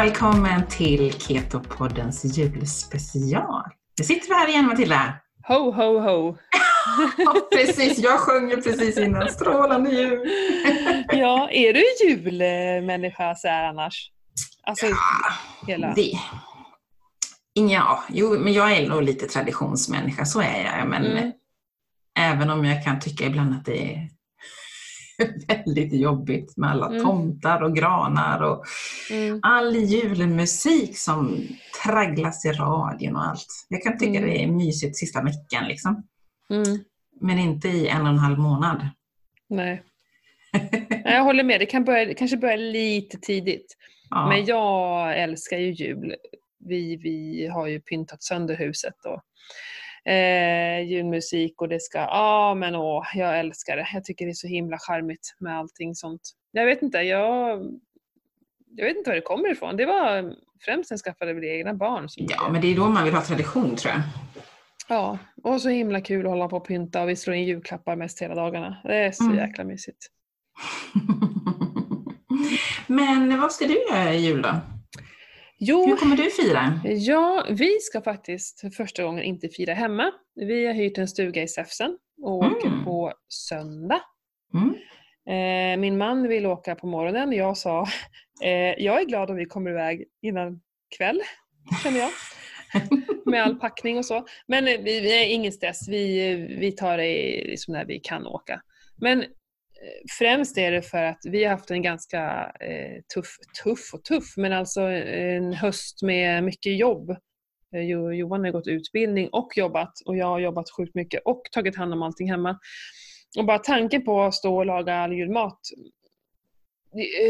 välkommen till Keto-poddens julspecial. Nu sitter vi här igen Matilda. Ho, ho, ho! precis, jag sjöng ju precis innan. Strålande jul! ja, är du julmänniska så här annars? Alltså, ja, hela... det. Ja, jo, men jag är nog lite traditionsmänniska, så är jag. Men mm. även om jag kan tycka ibland att det är väldigt jobbigt med alla mm. tomtar och granar och mm. all julmusik som tragglas i radion och allt. Jag kan tycka mm. det är mysigt sista veckan liksom. Mm. Men inte i en och en halv månad. Nej. jag håller med, det kan börja, kanske börja lite tidigt. Ja. Men jag älskar ju jul. Vi, vi har ju pyntat sönder huset och eh, julmusik och det ska, ja ah, men åh, jag älskar det. Jag tycker det är så himla charmigt med allting sånt. Jag vet inte, jag, jag vet inte var det kommer ifrån. Det var främst när jag skaffade egna barn. ja, men det är då man vill ha tradition tror jag. Ja, och så himla kul att hålla på och pynta och vi slår in julklappar mest hela dagarna. Det är så mm. jäkla mysigt. men vad ska du göra i jul då? Jo, Hur kommer du fira? Ja, vi ska faktiskt för första gången inte fira hemma. Vi har hyrt en stuga i Säfsen och mm. åker på söndag. Mm. Eh, min man vill åka på morgonen. Jag sa, eh, jag är glad om vi kommer iväg innan kväll, känner jag. Med all packning och så. Men vi, vi är ingen stress, vi, vi tar det liksom när vi kan åka. Men främst är det för att vi har haft en ganska eh, tuff, tuff och tuff, men alltså en höst med mycket jobb. Eh, Johan har gått utbildning och jobbat och jag har jobbat sjukt mycket och tagit hand om allting hemma. Och bara tanken på att stå och laga all julmat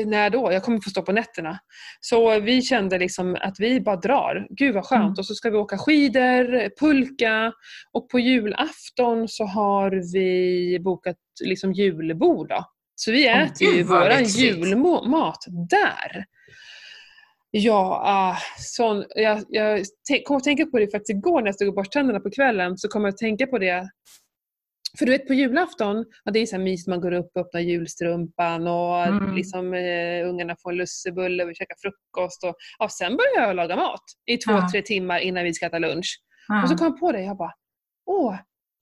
när då? Jag kommer få stå på nätterna. Så vi kände liksom att vi bara drar. Gud vad skönt. Mm. Och så ska vi åka skidor, pulka och på julafton så har vi bokat liksom julbord. Då. Så vi oh, äter ju våran julmat där. Ja, uh, sån, jag, jag kom att tänka på det faktiskt igår när jag stod och borstade tänderna på kvällen. Så kom jag att tänka på det för du vet på julafton, ja, det är så här mysigt, man går upp och öppnar julstrumpan och mm. liksom, uh, ungarna får en lussebulle och vi käkar frukost. Och, ja, sen börjar jag laga mat i två, ja. tre timmar innan vi ska äta lunch. Ja. Och så kom jag på det, jag bara, åh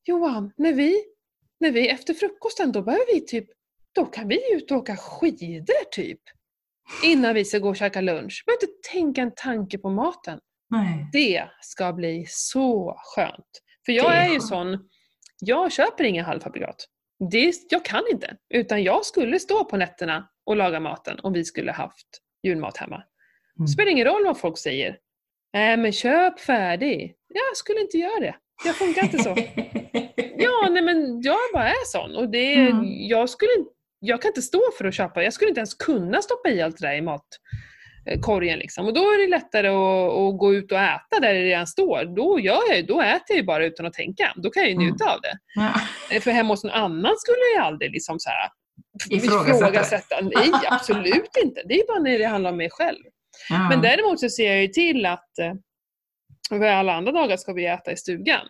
Johan, när vi, när vi efter frukosten då behöver vi typ, då kan vi ut och åka skidor typ. Innan vi ska gå och käka lunch. behöver inte tänka en tanke på maten. Nej. Det ska bli så skönt. För jag är, är ju sån, jag köper inga halvfabrikat. Det, jag kan inte. Utan jag skulle stå på nätterna och laga maten om vi skulle haft julmat hemma. Mm. Det spelar ingen roll vad folk säger. Nej äh, men köp färdig. Jag skulle inte göra det. Jag funkar inte så. ja, nej men jag bara är sån. Och det, mm. jag, skulle, jag kan inte stå för att köpa. Jag skulle inte ens kunna stoppa i allt det där i mat korgen. Liksom. Och då är det lättare att, att, gå ut och äta där det redan står. Då, gör jag, då äter jag ju bara utan att tänka. Då kan jag ju mm. njuta mm. av det. Ja. Eh, för hemma hos någon annan skulle jag aldrig liksom så här, ifrågasätta. Nej, absolut inte. Det är bara när det handlar om mig själv. Ja. Men däremot så ser jag ju till att eh, alla andra dagar ska vi äta i stugan.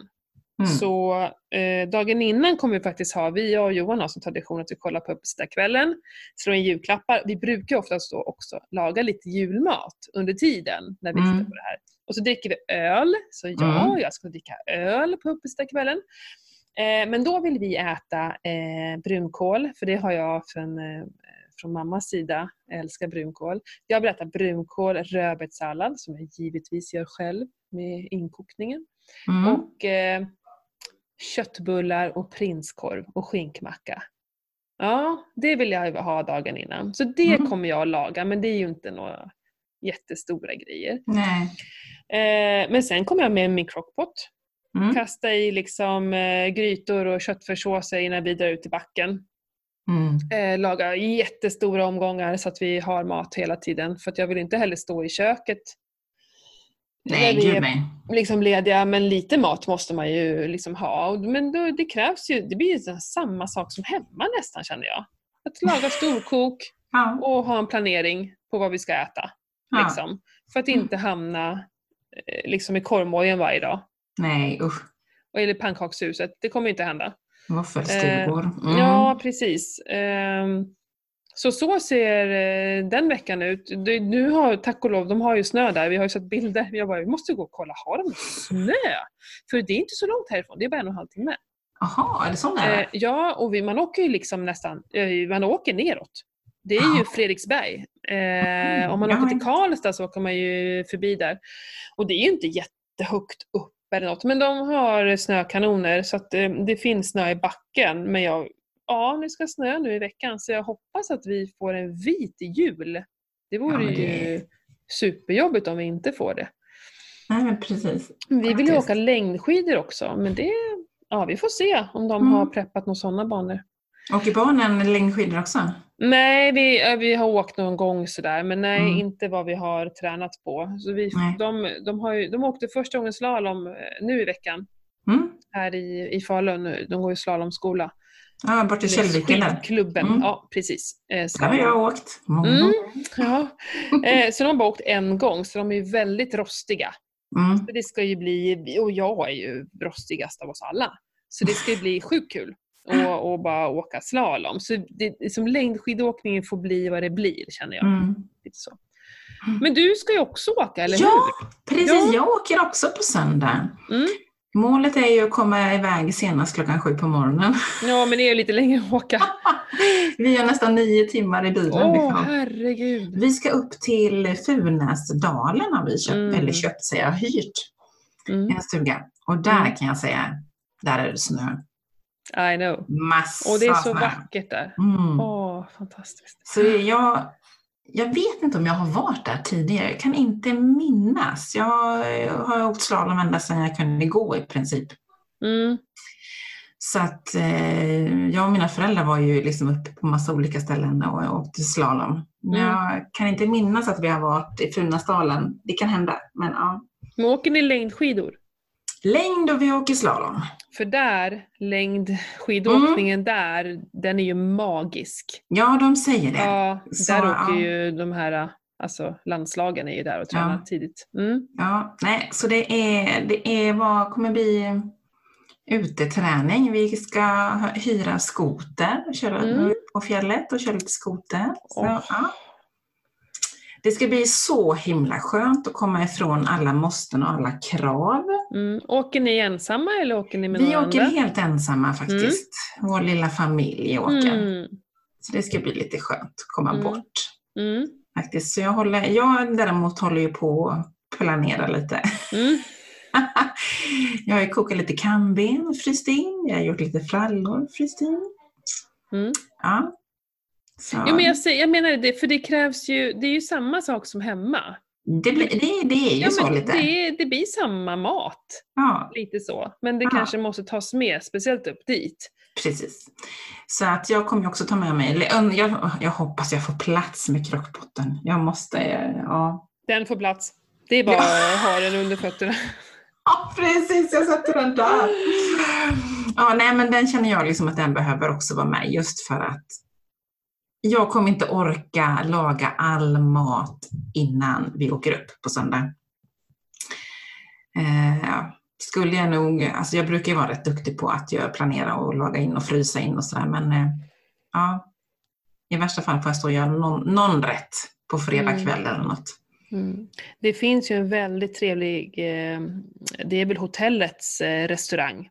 Mm. Så eh, dagen innan kommer vi faktiskt ha, vi och Johan har som tradition att vi kollar på uppesittarkvällen, slår in julklappar. Vi brukar oftast då också laga lite julmat under tiden när vi mm. tittar på det här. Och så dricker vi öl. Så ja, mm. jag ska dricka öl på uppesittarkvällen. Eh, men då vill vi äta eh, brunkål, för det har jag från, eh, från mammas sida. Jag älskar brunkål. Jag vill äta brunkål, rödbetssallad som jag givetvis gör själv med inkokningen. Mm. Och eh, köttbullar och prinskorv och skinkmacka. Ja, det vill jag ha dagen innan. Så det mm. kommer jag att laga, men det är ju inte några jättestora grejer. Nej. Eh, men sen kommer jag med min crockpot. Mm. Kasta i liksom, eh, grytor och köttfärssåser innan vi drar ut i backen. Mm. Eh, laga jättestora omgångar så att vi har mat hela tiden. För jag vill inte heller stå i köket Nej, vi är nej. liksom lediga, men lite mat måste man ju liksom ha. Men då, det krävs ju, det blir ju samma sak som hemma nästan känner jag. Att laga storkok ja. och ha en planering på vad vi ska äta. Ja. Liksom, för att inte hamna eh, liksom i korvmojen varje dag. Nej, usch. Eller pannkakshuset, det kommer inte hända. Våffelstugor. Eh, mm. Ja, precis. Um, Så så ser eh, den veckan ut. Nu har, tack och lov, de har ju snö där. Vi har ju sett bilder. Jag bara, vi måste gå och kolla, har de snö? För det är inte så långt härifrån, det är bara en och en halv timme. Jaha, är det så nära? Eh, ja, och vi, man åker ju liksom nästan, eh, man åker neråt. Det är ju. Fredriksberg. Eh, om man åker till. Karlstad så åker man ju förbi där. Och det är ju inte jättehögt upp eller något, men de har snökanoner så att eh, det finns snö i backen. Men jag, ja, det ska snö nu i veckan så jag hoppas att vi får en vit jul. Det vore Ja, det- ju superjobbigt om vi inte får det. Nej, men precis. Vi vill ju åka längdskidor också, men det, ja vi får se om de Mm. har preppat några sådana banor. Åker barnen längdskidor också? Nej, vi, vi har åkt någon gång sådär, men nej, Mm. inte vad vi har tränat på. Så vi, Nej. de, de, har ju, de åkte första gången slalom eh, nu i veckan Mm. här i, i Falun. De går ju slalomskola. Ja, bort till Källviken där. Skidklubben, Mm. ja precis. Eh, Där har jag åkt. Mm. Ja. Eh, så de har bara åkt en gång, så de är väldigt rostiga. Mm. Så det ska ju bli, och jag är ju rostigast av oss alla. Så det ska ju bli sjukt kul att och bara åka slalom. Så det, som längdskidåkningen får bli vad det blir, känner jag. Mm. Lite så. Men du ska ju också åka, eller Ja, hur? precis. Ja. Jag åker också på söndag. Mm. Målet är ju att komma iväg senast klockan sju på morgonen. Ja, men det är lite längre att åka. Vi har nästan nio timmar i bilen. Åh, liksom. herregud. Vi ska upp till Funäsdalen har vi köpt, Mm. eller köpt säger jag, hyrt Mm. en stuga. Och där Mm. kan jag säga, där är det snö. I know. Massa Och det är så snö. vackert där. Mm. Åh, fantastiskt. Så jag, jag vet inte om jag har varit där tidigare. Jag kan inte minnas. Jag har åkt slalom ända sedan jag kunde gå i princip. Mm. Så att eh, jag och mina föräldrar var ju liksom uppe på massa olika ställen och åkte slalom. Men Mm. jag kan inte minnas att vi har varit i Funäsdalen. Det kan hända, men ja. Men åker ni längdskidor? Längd och vi åker slalom. För där, längdskidåkningen Mm. där, den är ju magisk. Ja, de säger det. Ja, Så, där åker ja. ju de här alltså, landslagen är ju där och tränar Ja. tidigt. Mm. Ja, nej, så det är, det är vad kommer bli uteträning. Vi ska hyra skoter och köra Mm. på fjället och köra lite skoter. Så, Åh. ja. Det ska bli så himla skönt att komma ifrån alla måsten och alla krav. Mm. Åker ni ensamma eller åker ni med Vi några åker andra? helt ensamma faktiskt. Vår lilla familj åker. Mm. Så det ska bli lite skönt att komma Mm. bort. Mm. Faktiskt. Så jag, håller, jag däremot håller ju på att planera lite. Mm. jag har kokat lite kamben och fryst in. Jag har gjort lite frallor och fryst in. Mm. Ja. Så Jo, men jag, säger, jag menar det, för det krävs ju, det är ju samma sak som hemma. det, blir, det, det är ju Ja, så lite. det, det blir samma mat, Ja, lite så. Men det Ja. kanske måste tas med, speciellt upp dit. precis. Så att jag kommer också ta med mig, jag, jag hoppas jag får plats med krockpotten. Jag måste, ja. Den får plats. Det är bara Ja. att ha den under fötterna. Ja, precis, jag sätter den där. Ja, nej, men den känner jag liksom att den behöver också vara med just för att jag kommer inte orka laga all mat innan vi åker upp på söndag. Eh, skulle jag nog, alltså jag brukar ju vara rätt duktig på att jag planera och laga in och frysa in och sådär, men eh, ja, i värsta fall får jag stå och göra någon, någon rätt på fredag Mm. kväll eller något. Mm. Det finns ju en väldigt trevlig, eh, det är väl hotellets eh, restaurang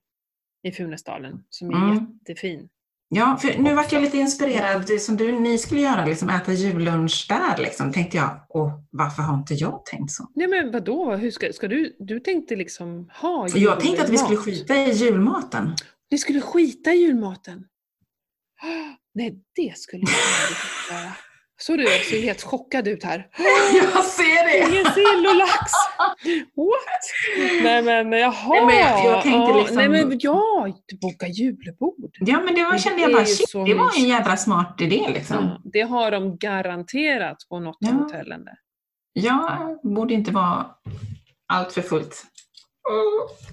i Funäsdalen som är Mm. jättefin. Ja, för nu vart jag lite inspirerad, det som du, ni skulle göra, liksom äta jullunch där, liksom, tänkte jag. Och varför har inte jag tänkt så? Nej men vadå, Hur ska, ska du, du tänkte liksom ha För jag tänkte att vi skulle julmat. skita i julmaten. Ni skulle skita i julmaten? Nej, det skulle jag aldrig göra. Så du ser helt chockad ut här. Jag ser det! Ingen sill och lax! What? Nej men jaha. Nej, men jag- jag tänkte liksom- Nej men ja, boka julbord. Ja, men det var, kände jag bara, shit, det var en jädra smart idé liksom. Ja, det har de garanterat på något av Ja. hotellen där. Ja, borde inte vara allt för fullt.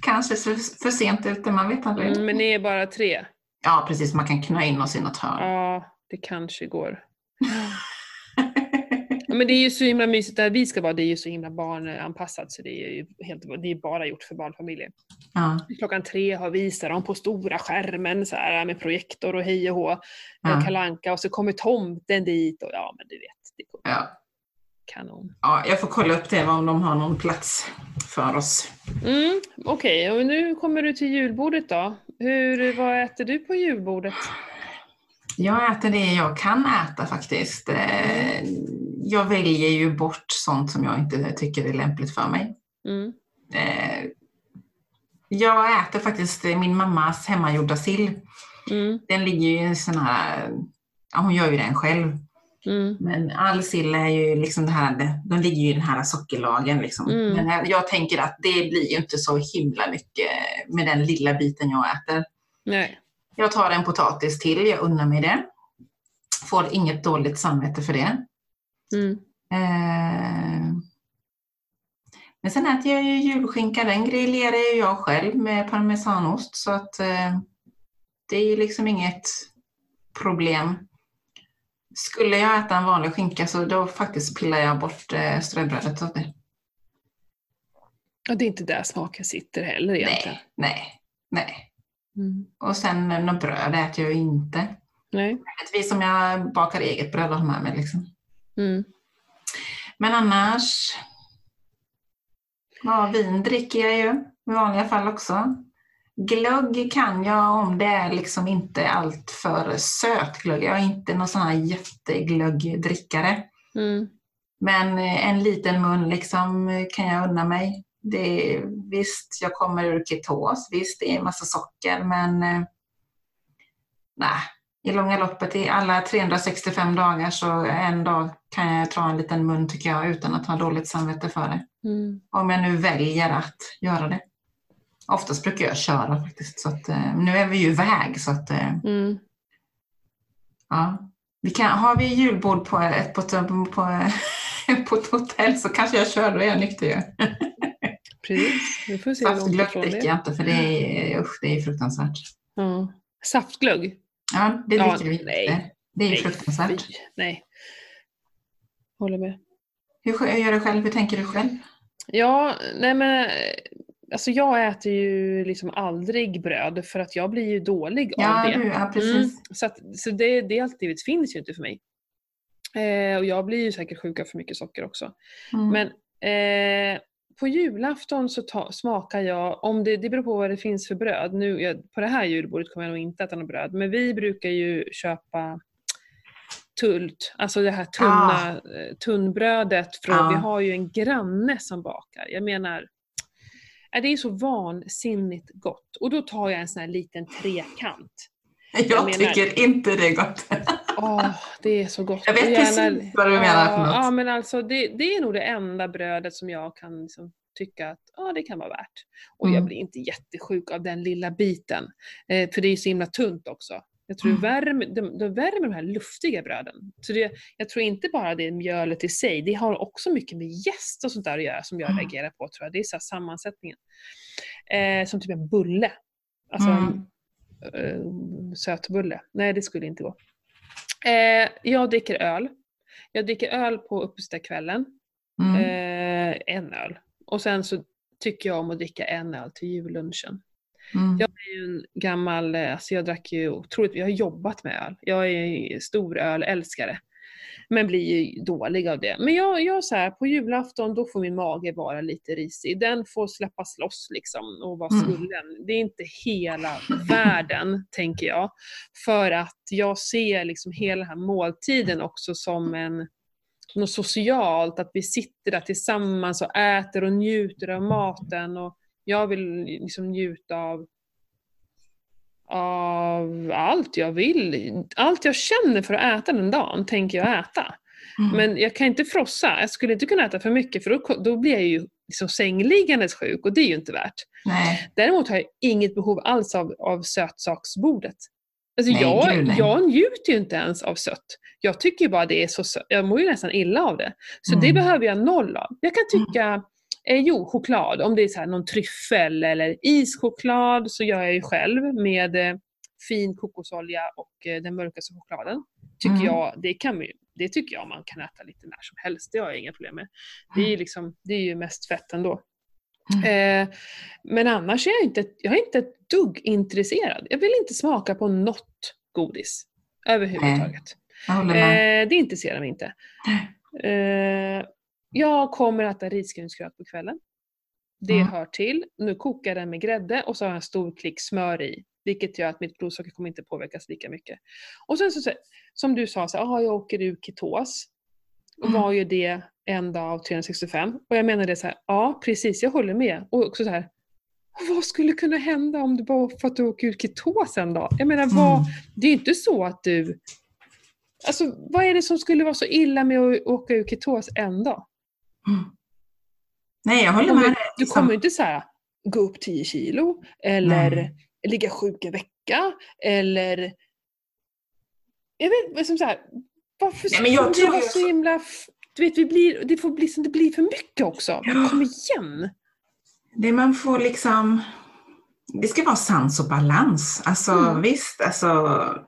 Kanske för, för sent ute, man vet aldrig. Mm, men ni är bara tre. Ja, precis, man kan knö in oss i något hörn. Ja, det kanske går. Ja, men det är ju så himla mysigt där vi ska vara. Det är ju så himla barnanpassat så det är ju helt, det är bara gjort för barnfamiljer. Ja. Klockan tre har visar dem på stora skärmen så här, med projektor och hej och hå. Ja. Kalanka och så kommer tomten dit och ja men du vet, det kommer Ja. kanon. ja, jag får kolla upp det om de har någon plats för oss. Mm, Okej, och nu kommer du till julbordet då. Hur, vad äter du på julbordet? Jag äter det jag kan äta faktiskt. Eh, Jag väljer ju bort sånt som jag inte tycker är lämpligt för mig. Mm. Eh, Jag äter faktiskt min mammas hemmagjorda sill. Mm. Den ligger ju i en sån här, ja hon gör ju den själv. Mm. Men all sill är ju liksom det här, de ligger ju i den här sockerlagen liksom. Mm. Men jag- jag tänker att det blir ju inte så himla mycket med den lilla biten jag äter. Nej. Jag tar en potatis till, jag unnar mig det. Får inget dåligt samvete för det. Mm. Eh, Men sen äter jag ju julskinka, den grillerar jag själv med parmesanost så att eh, det är ju liksom inget problem. Skulle jag äta en vanlig skinka så då faktiskt pillar jag bort eh, ströbrödet av det. Och det är inte där smaken sitter heller egentligen. Nej, nej, nej. Mm. Och sen något bröd äter jag ju inte. Nej. Möjligtvis om jag bakar eget bröd och har med mig liksom. Mm. Men annars, ja, vin dricker jag ju i vanliga fall också. Glögg kan jag om det är liksom inte allt för söt glögg. Jag är inte någon sån här jätteglöggdrickare. Mm. Men en liten mun liksom kan jag unna mig. Det är, visst, jag kommer ur ketos. Visst, det är massa socker, men eh, nej. I långa loppet, i alla 365 dagar, så en dag kan jag ta en liten mun tycker jag, utan att ha dåligt samvete för det. Mm. Om jag nu väljer att göra det. Oftast brukar jag köra faktiskt. Så att, eh, nu är vi ju iväg, så att eh, Mm. Ja. Vi kan, har vi julbord på ett, på, på, på, på ett hotell så kanske jag kör, då är jag nykter ju. Precis, vi får se Saftglögg dricker jag inte för det är, usch, det är fruktansvärt. ja. Saftglögg? Ja, det Ja, dricker vi inte. nej. Det är ju Nej, fruktansvärt. Nej. Håller med. Hur gör du själv? Hur tänker du själv? Ja, nej men alltså jag äter ju liksom aldrig bröd för att jag blir ju dålig Ja, av det. ja Mm, precis. så att, så det, det alternativet finns ju inte för mig. Eh, och jag blir ju säkert sjuk av för mycket socker också. Mm. Men eh, på julafton så ta, smakar jag, om det, det beror på vad det finns för bröd. Nu, jag, på det här julbordet kommer jag nog inte äta något bröd, men vi brukar ju köpa tullt, alltså det här tunna, eh, tunnbrödet. Från, Ja. Vi har ju en granne som bakar. Jag menar, eh, det är så vansinnigt gott. Och då tar jag en sån här liten trekant. jag menar- tycker inte det är gott. Åh, det är så gott. Jag vet Och gärna- precis vad du menar för Ja, något. ja, men alltså det, det är nog det enda brödet som jag kan liksom tycka att ja, det kan vara värt. Och jag Mm. blir inte jättesjuk av den lilla biten. Eh, för det är så himla tunt också. Jag tror Mm. det värmer, de, de värmer de här luftiga bröden. Så det, jag tror inte bara det är mjölet i sig, det har också mycket med jäst och sånt där att göra som jag Mm. reagerar på tror jag. Det är så sammansättningen. Eh, som typ en bulle. Alltså Mm. eh, sötbulle. Nej, det skulle inte gå. Eh, jag dricker öl. Jag dricker öl på uppesittarkvällen. Mm. Eh, en öl. Och sen så tycker jag om att dricka en öl till jullunchen. Mm. Jag är ju en gammal, eh, alltså jag drack ju otroligt, jag har jobbat med öl. Jag är stor ölälskare. Men blir ju dålig av det. Men jag, jag så här, på julafton då får min mage vara lite risig. Den får släppas loss liksom och vara Mm. svullen. Det är inte hela världen, tänker jag. För att jag ser liksom hela den här måltiden också som en något socialt, att vi sitter där tillsammans och äter och njuter av maten. Och jag vill liksom njuta av av allt jag vill. Allt jag känner för att äta den dagen tänker jag äta. Mm. Men jag kan inte frossa. Jag skulle inte kunna äta för mycket för då, då blir jag ju liksom sängliggandes sjuk och det är ju inte värt. Nej. Däremot har jag inget behov alls av, av sötsaksbordet. Alltså Nej, jag, jag njuter ju inte ens av sött. Jag tycker ju bara det är så sött. Jag mår ju nästan illa av det. Så det Mm. behöver jag noll av. Jag kan tycka, eh, jo choklad, om det är så här någon tryffel eller ischoklad så gör jag ju själv med eh, fin kokosolja och eh, den mörkaste chokladen. Tycker Mm. jag, det, kan man ju, det tycker jag man kan äta lite när som helst. Det har jag inga problem med. Det är ju, liksom, det är ju mest fett ändå. Eh, men annars är jag inte, jag är inte ett dugg intresserad. Jag vill inte smaka på något godis överhuvudtaget. Eh, det intresserar mig inte. Eh, jag kommer att äta risgrynsgröt på kvällen. Det Mm. hör till. Nu kokar jag den med grädde och så har jag en stor klick smör i. Vilket gör att mitt blodsocker kommer inte påverkas lika mycket. Och sen så, som du sa, så, ah, jag åker ur ketos. Och Mm. var ju det en dag av 365. Och jag menar det så här, ja precis, jag håller med. Och också så här, vad skulle kunna hända om du bara för att du åker ur ketos en dag? Jag menar, vad, Mm. det är ju inte så att du... Alltså vad är det som skulle vara så illa med att åka ur ketos en dag? Mm. Nej, jag håller med dig. du kommer ju inte så här, gå upp 10 kilo eller Nej. ligga sjuk en vecka eller... Jag vet liksom så här, varför Nej, men jag tror jag så himla... Du vet, vi blir, det får bli som det blir för mycket också. Men Ja. kom igen! Det man får liksom... Det ska vara sans och balans. Alltså Mm. visst, alltså,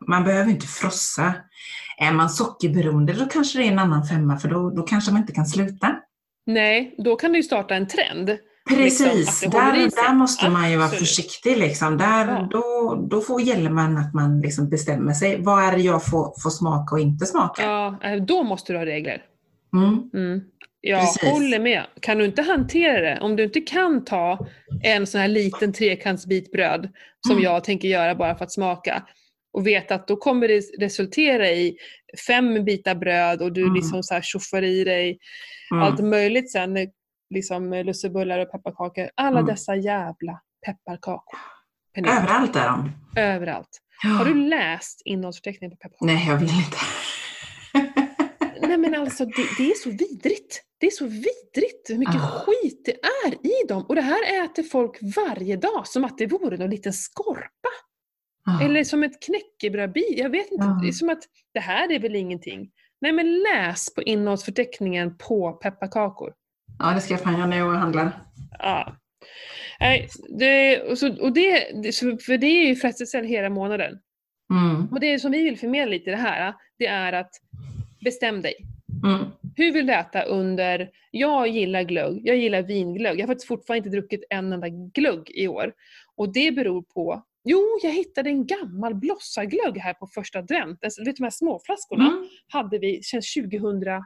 man behöver inte frossa. Är man sockerberoende då kanske det är en annan femma för då, då kanske man inte kan sluta. Nej, då kan du ju starta en trend. Precis, Liksom, håller i där, där måste man ju vara Absolut. försiktig. Liksom. Där, Ja. då, då får gäller man att man liksom bestämmer sig. Vad är det jag får, får smaka och inte smaka? Ja, eh, då måste du ha regler. Mm. Mm. Jag Precis. håller med. Kan du inte hantera det, om du inte kan ta en sån här liten trekantsbit bröd som Mm. jag tänker göra bara för att smaka och veta att då kommer det resultera i fem bitar bröd och du Mm. liksom så här tjoffar i dig Mm. allt möjligt sen, liksom lussebullar och pepparkakor. Alla Mm. dessa jävla pepparkakor. Pernilla, Överallt är de. Överallt. Ja. Har du läst innehållsförteckningen på pepparkakor? Nej, jag vill inte. Nej men alltså det, det är så vidrigt. Det är så vidrigt hur mycket Ah. skit det är i dem. Och det här äter folk varje dag som att det vore någon liten skorpa. Eller som ett knäckebrödbit. Jag vet inte. Ja. Det är som att det här är väl ingenting. Nej men läs på innehållsförteckningen på pepparkakor. Ja, det ska jag fan göra när jag handlar. Ja. Nej, det, och så, och det, för det är ju frestelse hela månaden. Mm. Och det som vi vill förmedla lite i det här, det är att bestäm dig. Mm. Hur vill du äta under... Jag gillar glögg, jag gillar vinglögg. Jag har faktiskt fortfarande inte druckit en enda glögg i år. Och det beror på... Jo, jag hittade en gammal blossarglögg här på första advent. Alltså, vet du de här småflaskorna Mm. hade vi sedan 2000...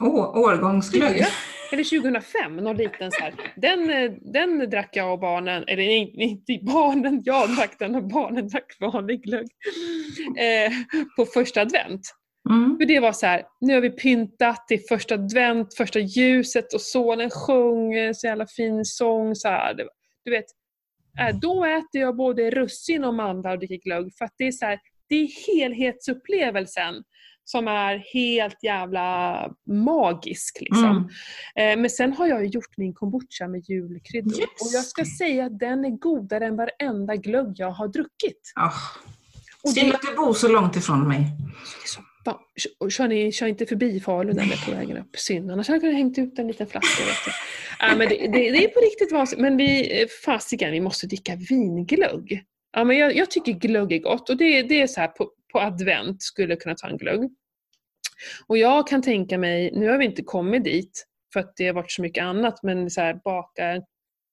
Åh, årgångsglögg. Eller 2005, någon liten så här. Den, eh, den drack jag och barnen, eller inte barnen, jag drack den och barnen drack vanlig glögg. Eh, på första advent. Mm. För det var så här, nu har vi pyntat, det är första advent, första ljuset och sonen sjöng en så jävla fin sång. Så här. Du vet, då äter jag både russin och mandlar och dricker glögg för att det är så här, det är helhetsupplevelsen som är helt jävla magisk. Liksom. Mm. Eh, men sen har jag ju gjort min kombucha med julkryddor Just och jag ska säga att den är godare än varenda glögg jag har druckit. Oh. Synd att du bor så långt ifrån mig. Det är så och kör, ni, kör inte förbi Falun när ni är på vägen upp. Synd, annars hade jag hängt ut en liten flaska. Vet. Ja, men det, det, det är på riktigt vansinnigt. Men vi, eh, fasiken, vi måste dricka vinglögg. Ja, men jag, jag tycker glögg är gott och det, det är så här på, på advent skulle jag kunna ta en glögg. Och jag kan tänka mig, nu har vi inte kommit dit för att det har varit så mycket annat, men så här, baka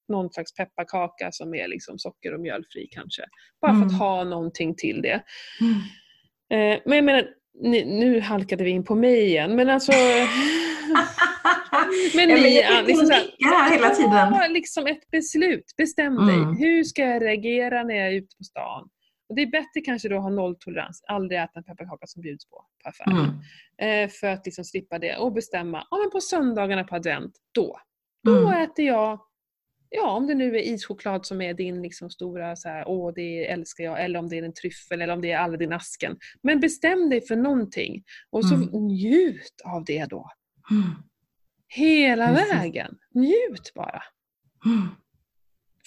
någon slags pepparkaka som är liksom socker och mjölfri kanske. Bara för Mm. att ha någonting till det. Mm. Eh, men jag menar, ni, nu halkade vi in på mig igen, men alltså... men Ja, ni, ja, liksom här hela tiden. ta liksom ett beslut, bestäm Mm. dig. Hur ska jag reagera när jag är ute på stan? Och det är bättre kanske då att ha nolltolerans, aldrig äta en pepparkaka som bjuds på på affären. Mm. Eh, för att liksom slippa det och bestämma, ja men på söndagarna på advent, då. Då Mm. äter jag, ja om det nu är ischoklad som är din liksom stora så här, åh det älskar jag, eller om det är en tryffel eller om det är Aladdin-asken. Men bestäm dig för någonting och så Mm. njut av det då. Mm. Hela Precis. vägen. Njut bara. Mm.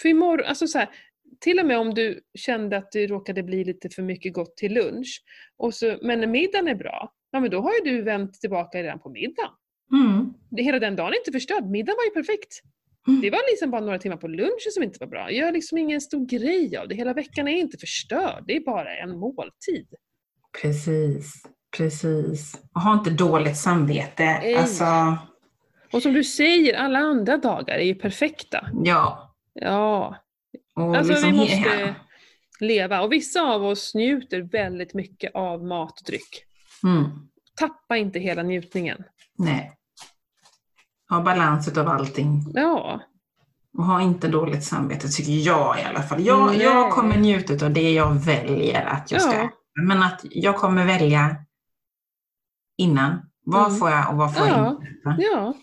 För imorgon, alltså så här, till och med om du kände att det råkade bli lite för mycket gott till lunch, och så, men middagen är bra, ja men då har ju du vänt tillbaka redan på middagen. Mm. Hela den dagen är inte förstörd. Middagen var ju perfekt. Mm. Det var liksom bara några timmar på lunchen som inte var bra. Gör liksom ingen stor grej av det. Hela veckan är inte förstörd. Det är bara en måltid. Precis, precis. Och ha inte dåligt samvete. Nej. Alltså, Och som du säger, alla andra dagar är ju perfekta. Ja. Ja. Och Alltså liksom vi måste leva. Och vissa av oss njuter väldigt mycket av mat och dryck. Mm. Tappa inte hela njutningen. Nej. Ha balans utav allting. Ja. Och ha inte dåligt samvete tycker jag i alla fall. Jag, Nej. jag kommer njuta av det jag väljer att jag ska Ja. äta. Men att jag kommer välja innan. Vad Mm. får jag och vad får jag Ja. inte äta? Ja.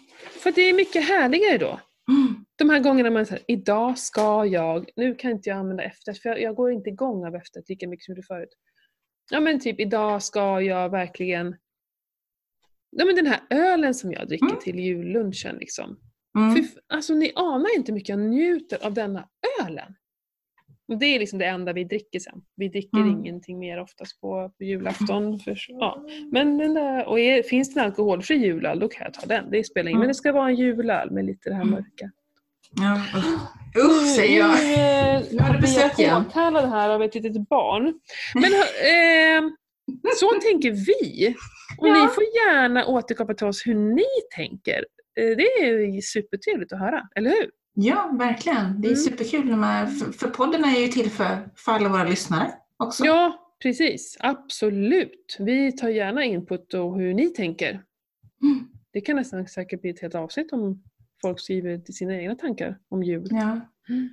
För det är mycket härligare då. Mm. De här gångerna man säger idag ska jag, nu kan inte jag använda efterrätt för jag, jag går inte igång av efterrätt lika mycket som jag gjorde förut. Ja men typ idag ska jag verkligen, ja men den här ölen som jag dricker Mm. till jullunchen liksom. Mm. Fy f- alltså ni anar inte hur mycket jag njuter av denna ölen. Och det är liksom det enda vi dricker sen. Vi dricker Mm. ingenting mer oftast på, på julafton. För, ja. Men den där, och är, finns det en alkoholfri julöl då kan jag ta den. Det spelar ingen Mm. Men det ska vara en julöl med lite det här mörka. Ja, usch. säger jag. Nu Nu har du besök igen. påkallad här av ett litet barn. Men eh, så tänker vi. Och Ja. ni får gärna återkoppla till oss hur ni tänker. Eh, det är supertrevligt att höra, eller hur? Ja, verkligen. Det är Mm. superkul. Man, för, podden är ju till för, för alla våra lyssnare också. Ja, precis. Absolut. Vi tar gärna input och hur ni tänker. Mm. Det kan nästan säkert bli ett helt avsnitt om folk skriver sina egna tankar om jul. Ja. Mm.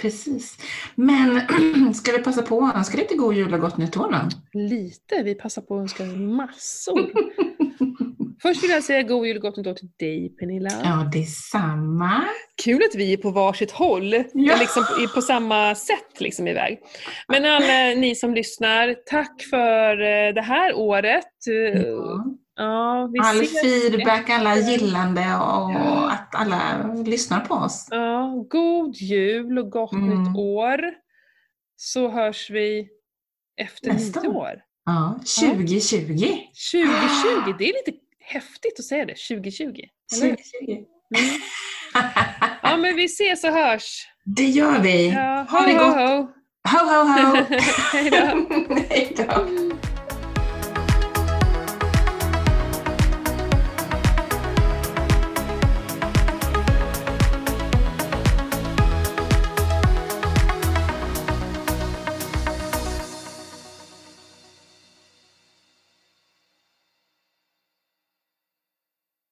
Precis. Men ska vi passa på att önska lite god jul och gott nytt år då? Lite. Vi passar på att önska massor. Först vill jag säga god jul och gott nytt år till dig Pernilla. Ja, detsamma. Kul att vi är på varsitt håll, Ja. liksom på, på samma sätt liksom iväg. Men alla ni som lyssnar, tack för eh, det här året. Ja. Ja, All feedback, alla gillande och Ja. att alla lyssnar på oss. Ja, god jul och gott Mm. nytt år. Så hörs vi efter Nästa nyår. Ja, 2020. 2020, det är lite häftigt att säga det. 2020. Eller? hur? 2020. Mm. Ja, men vi ses och hörs. Det gör vi. Ja, Ha det ho, ho, gott. ho. Ho, ho, ho. Hej då.